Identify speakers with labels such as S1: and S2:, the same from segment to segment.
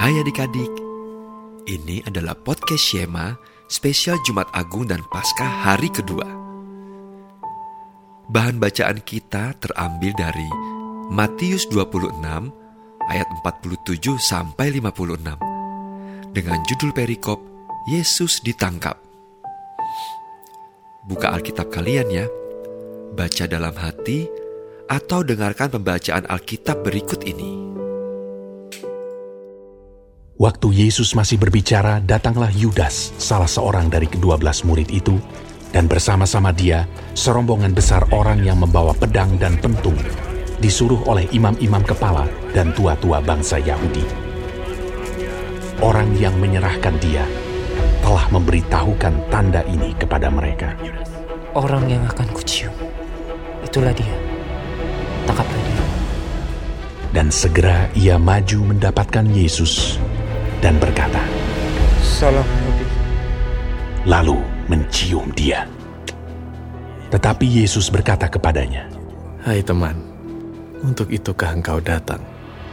S1: Hai adik-adik, ini adalah podcast Shema spesial Jumat Agung dan Paskah hari kedua. Bahan bacaan kita terambil dari Matius 26 ayat 47 sampai 56 dengan judul perikop Yesus ditangkap. Buka Alkitab kalian ya. Baca dalam hati atau dengarkan pembacaan Alkitab berikut ini.
S2: Waktu Yesus masih berbicara, datanglah Yudas, salah seorang dari kedua belas murid itu, dan bersama-sama dia, serombongan besar orang yang membawa pedang dan pentung, disuruh oleh imam-imam kepala dan tua-tua bangsa Yahudi. Orang yang menyerahkan dia telah memberitahukan tanda ini kepada mereka.
S3: Orang yang akan kucium, itulah dia. Tangkaplah dia.
S2: Dan segera ia maju mendapatkan Yesus dan berkata,
S3: Salam Nabi.
S2: lalu mencium dia. Tetapi Yesus berkata kepadanya,
S4: Hai teman, untuk itukah engkau datang?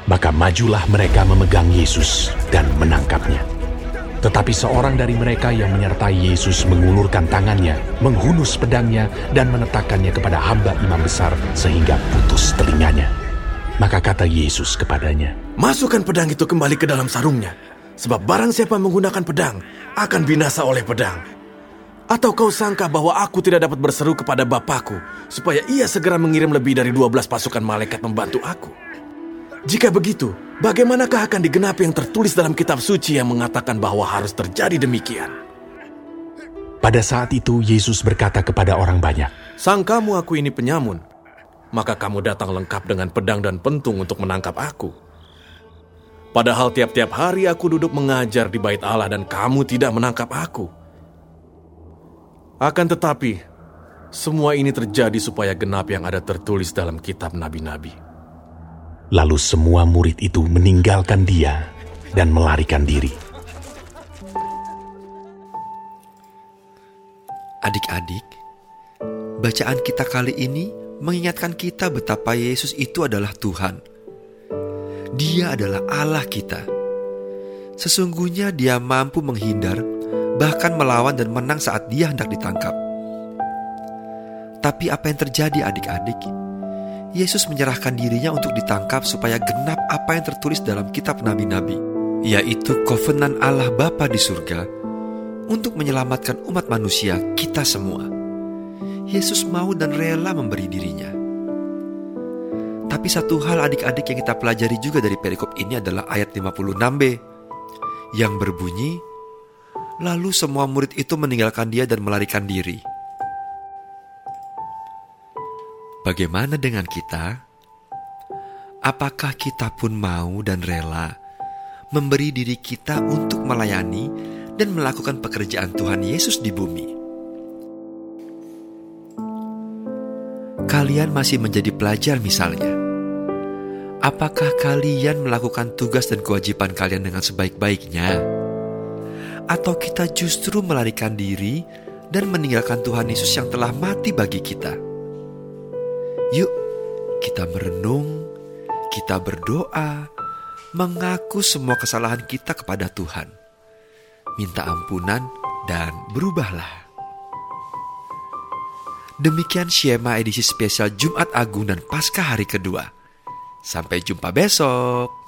S2: Maka majulah mereka memegang Yesus dan menangkapnya. Tetapi seorang dari mereka yang menyertai Yesus mengulurkan tangannya, menghunus pedangnya, dan meletakkannya kepada hamba imam besar sehingga putus telinganya. Maka kata Yesus kepadanya,
S4: Masukkan pedang itu kembali ke dalam sarungnya, sebab barang siapa menggunakan pedang akan binasa oleh pedang. Atau kau sangka bahwa aku tidak dapat berseru kepada Bapakku supaya ia segera mengirim lebih dari 12 pasukan malaikat membantu aku? Jika begitu, bagaimanakah akan digenapi yang tertulis dalam kitab suci yang mengatakan bahwa harus terjadi demikian?
S2: Pada saat itu Yesus berkata kepada orang banyak,
S4: Sangkamu aku ini penyamun, maka kamu datang lengkap dengan pedang dan pentung untuk menangkap aku. Padahal tiap-tiap hari aku duduk mengajar di bait Allah dan kamu tidak menangkap aku. Akan tetapi, semua ini terjadi supaya genap yang ada tertulis dalam kitab nabi-nabi.
S2: Lalu semua murid itu meninggalkan dia dan melarikan diri.
S1: Adik-adik, bacaan kita kali ini mengingatkan kita betapa Yesus itu adalah Tuhan. Dia adalah Allah kita. Sesungguhnya dia mampu menghindar, bahkan melawan dan menang saat dia hendak ditangkap. Tapi apa yang terjadi adik-adik? Yesus menyerahkan dirinya untuk ditangkap supaya genap apa yang tertulis dalam kitab nabi-nabi, yaitu kovenan Allah Bapa di surga untuk menyelamatkan umat manusia kita semua. Yesus mau dan rela memberi dirinya. Tapi satu hal adik-adik yang kita pelajari juga dari perikop ini adalah ayat 56b yang berbunyi, Lalu semua murid itu meninggalkan dia dan melarikan diri. Bagaimana dengan kita? Apakah kita pun mau dan rela memberi diri kita untuk melayani dan melakukan pekerjaan Tuhan Yesus di bumi? Kalian masih menjadi pelajar misalnya. Apakah kalian melakukan tugas dan kewajiban kalian dengan sebaik-baiknya? Atau kita justru melarikan diri dan meninggalkan Tuhan Yesus yang telah mati bagi kita? Yuk, kita merenung, kita berdoa, mengaku semua kesalahan kita kepada Tuhan, minta ampunan, dan berubahlah. Demikian Shema edisi spesial Jumat Agung dan Paskah hari kedua. Sampai jumpa besok.